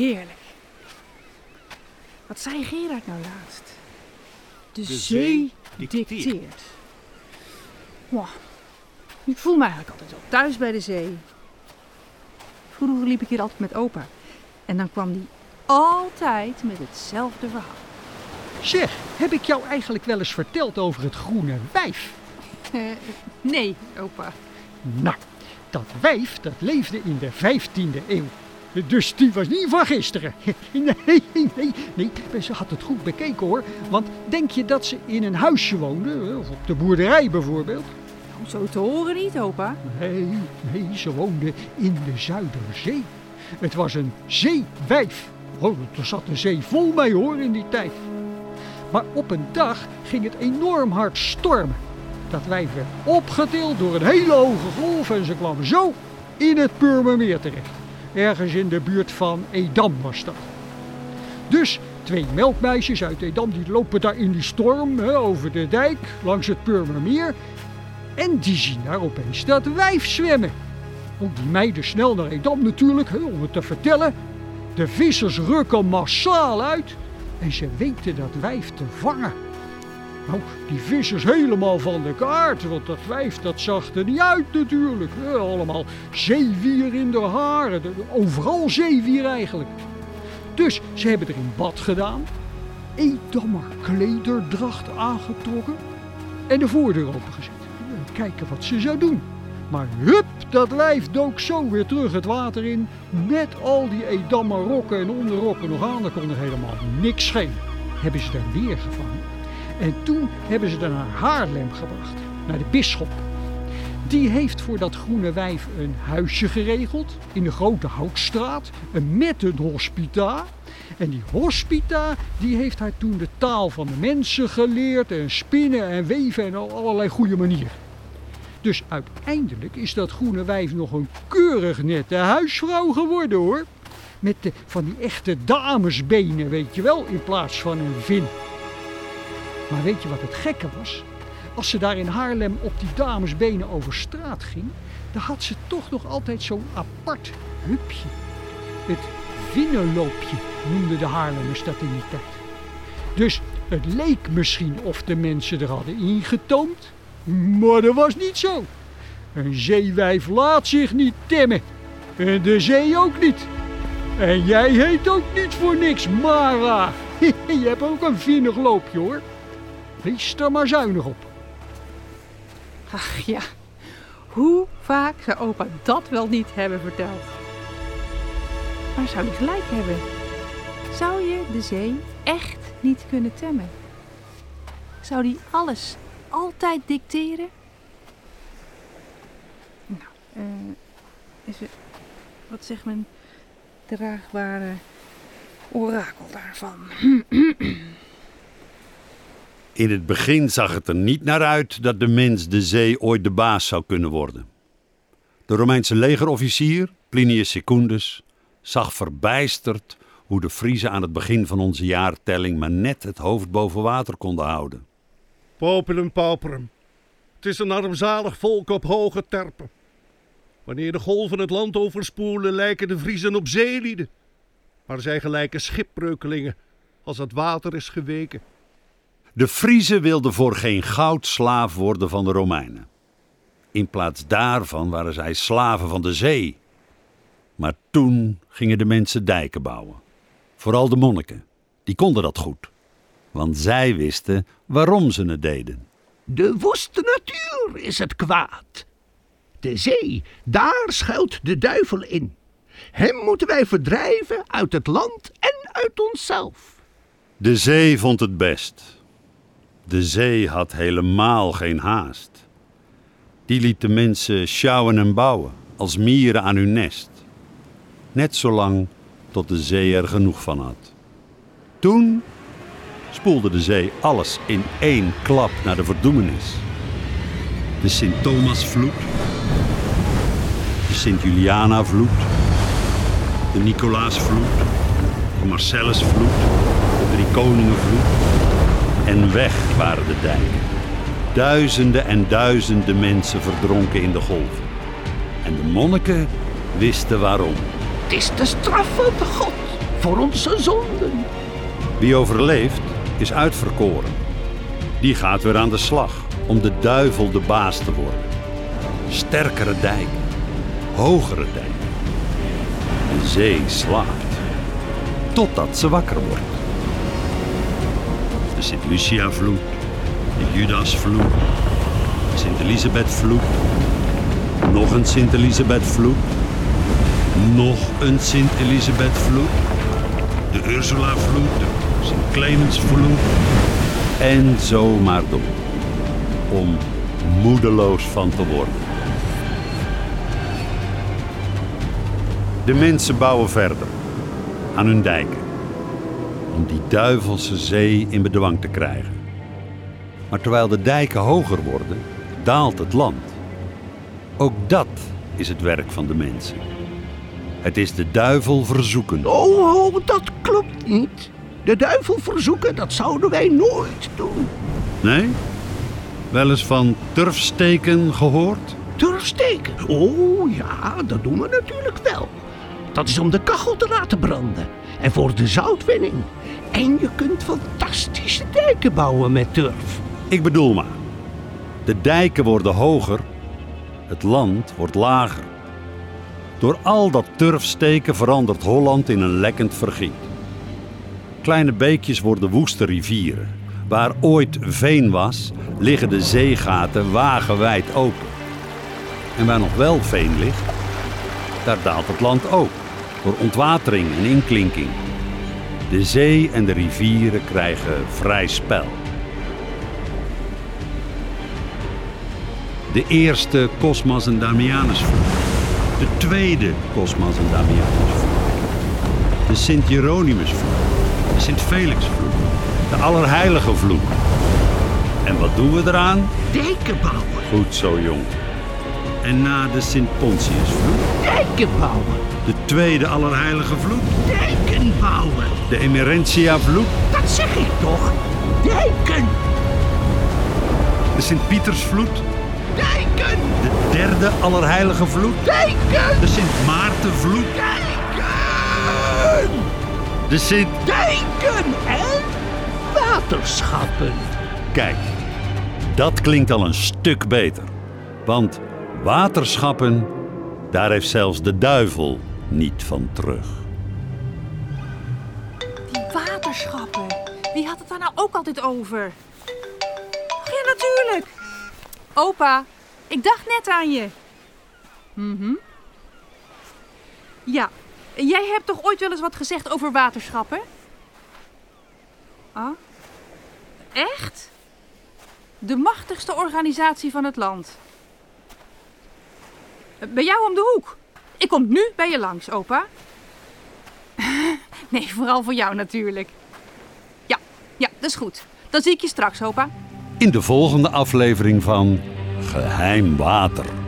heerlijk. Wat zei Gerard nou laatst? De, zee zee dicteert. dicteert. Mwah. Ik voel me eigenlijk altijd wel thuis bij de zee. Vroeger liep ik hier altijd met opa. En dan kwam die altijd met hetzelfde verhaal. Zeg, heb ik jou eigenlijk wel eens verteld over het groene wijf? Eh, nee, opa. Nou, dat wijf dat leefde in de 15e eeuw. Dus die was niet van gisteren. Nee, nee, nee. Ze had het goed bekeken hoor. Want denk je dat ze in een huisje woonde? Of op de boerderij bijvoorbeeld? Om zo te horen niet, opa. Nee, nee, ze woonde in de Zuiderzee. Het was een zeewijf. Oh, er zat de zee vol mee hoor in die tijd. Maar op een dag ging het enorm hard stormen. Dat wijf werd opgetild door een hele hoge golf en ze kwam zo in het Purmermeer terecht. Ergens in de buurt van Edam was dat. Dus twee melkmeisjes uit Edam die lopen daar in die storm over de dijk langs het Purmermeer. En die zien daar opeens dat wijf zwemmen. Ook die meiden snel naar Edam natuurlijk om het te vertellen. De vissers rukken massaal uit en ze weten dat wijf te vangen. Nou, die vissers helemaal van de kaart, want dat wijf dat zag er niet uit natuurlijk. hè. allemaal zeewier in de haren, overal zeewier eigenlijk. Dus ze hebben er in bad gedaan, Edammer klederdracht aangetrokken en de voordeur opengezet. En kijken wat ze zou doen. Maar hup, dat lijf dook zo weer terug het water in. Met al die Edammer rokken en onderrokken nog aan. Daar kon er helemaal niks schelen. Hebben ze daar weer gevangen. En toen hebben ze haar naar Haarlem gebracht. Naar de bisschop. Die heeft voor dat groene wijf een huisje geregeld. In de grote houtstraat. Met een hospita. En die hospita die heeft haar toen de taal van de mensen geleerd. En spinnen en weven en al- allerlei goede manieren. Dus uiteindelijk is dat groene wijf nog een keurig nette huisvrouw geworden hoor. Met de, van die echte damesbenen, weet je wel, in plaats van een vin. Maar weet je wat het gekke was? Als ze daar in Haarlem op die damesbenen over straat ging, dan had ze toch nog altijd zo'n apart hupje. Het vinnenloopje noemden de Haarlemmers dat in die tijd. Dus het leek misschien of de mensen er hadden ingetoomd, maar dat was niet zo. Een zeewijf laat zich niet temmen. En de zee ook niet. En jij heet ook niet voor niks Mara. Je hebt ook een vinnig loopje hoor. Wees er maar zuinig op. Ach ja, hoe vaak zou opa dat wel niet hebben verteld? Maar zou hij gelijk hebben? Zou je de zee echt niet kunnen temmen? Zou die alles altijd dicteren? Nou, eh, even, wat zegt mijn draagbare orakel daarvan? In het begin zag het er niet naar uit dat de mens de zee ooit de baas zou kunnen worden. De Romeinse legerofficier, Plinius Secundus, zag verbijsterd hoe de Friezen aan het begin van onze jaartelling maar net het hoofd boven water konden houden. Populum pauperum. Het is een armzalig volk op hoge terpen. Wanneer de golven het land overspoelen, lijken de Vriezen op zeelieden. Maar zij gelijken schipbreukelingen als het water is geweken. De Friezen wilden voor geen goud slaaf worden van de Romeinen. In plaats daarvan waren zij slaven van de zee. Maar toen gingen de mensen dijken bouwen. Vooral de monniken. Die konden dat goed. Want zij wisten waarom ze het deden. De woeste natuur is het kwaad. De zee, daar schuilt de duivel in. Hem moeten wij verdrijven uit het land en uit onszelf. De zee vond het best. De zee had helemaal geen haast. Die liet de mensen sjouwen en bouwen, als mieren aan hun nest. Net zolang tot de zee er genoeg van had. Toen spoelde de zee alles in één klap naar de verdoemenis. De Sint-Thomasvloed, de Sint-Juliana-vloed, de Nicolaasvloed, de Marcellusvloed, de Drie Weg waren de dijken. Duizenden en duizenden mensen verdronken in de golven. En de monniken wisten waarom. Het is de straf van de God voor onze zonden. Wie overleeft, is uitverkoren. Die gaat weer aan de slag om de duivel de baas te worden. Sterkere dijken, hogere dijken. De zee slaapt, totdat ze wakker wordt. De Sint-Lucia-vloed, de Judas-vloed, de Sint-Elisabeth-vloed, nog een Sint-Elisabeth-vloed, nog een Sint-Elisabeth-vloed, de Ursula-vloed, de Sint-Clemens-vloed en zo maar door. Om moedeloos van te worden. De mensen bouwen verder aan hun dijken om die duivelse zee in bedwang te krijgen. Maar terwijl de dijken hoger worden, daalt het land. Ook dat is het werk van de mensen. Het is de duivel verzoeken. Oh, oh, dat klopt niet. De duivel verzoeken, dat zouden wij nooit doen. Nee? Wel eens van turfsteken gehoord? Turfsteken? Oh ja, dat doen we natuurlijk wel. Dat is om de kachel te laten branden. En voor de zoutwinning. En je kunt fantastische dijken bouwen met turf. Ik bedoel maar. De dijken worden hoger, het land wordt lager. Door al dat turfsteken verandert Holland in een lekkend vergiet. Kleine beekjes worden woeste rivieren. Waar ooit veen was, liggen de zeegaten wagenwijd open. En waar nog wel veen ligt, daar daalt het land ook. Door ontwatering en inklinking. De zee en de rivieren krijgen vrij spel. De eerste Cosmas en Damianusvloed. De tweede Cosmas en Damianusvloed. De Sint-Jeronimusvloed. De Sint-Felixvloed. De Allerheilige vloed. En wat doen we eraan? Dijken bouwen. Goed zo, jong. En na de Sint-Pontiusvloed, Dijken bouwen. De tweede Allerheilige vloed, Dijken bouwen. de Emerentia-vloed, Dat zeg ik toch. Dijken. de Sint-Pietersvloed, Dijken. de derde Allerheilige vloed, Dijken. de Sint-Maartenvloed, Dijken. de Sint... Dijken en waterschappen. Kijk, dat klinkt al een stuk beter. Want waterschappen, daar heeft zelfs de duivel niet van terug. Die waterschappen. Wie had het daar nou ook altijd over? Ja, natuurlijk. Opa, ik dacht net aan je. Mhm. Ja, jij hebt toch ooit wel eens wat gezegd over waterschappen? Ah? Echt? De machtigste organisatie van het land. Bij jou om de hoek. Ik kom nu bij je langs, opa. Nee, vooral voor jou natuurlijk. Ja, ja, dat is goed. Dan zie ik je straks, opa. In de volgende aflevering van Geheim Water.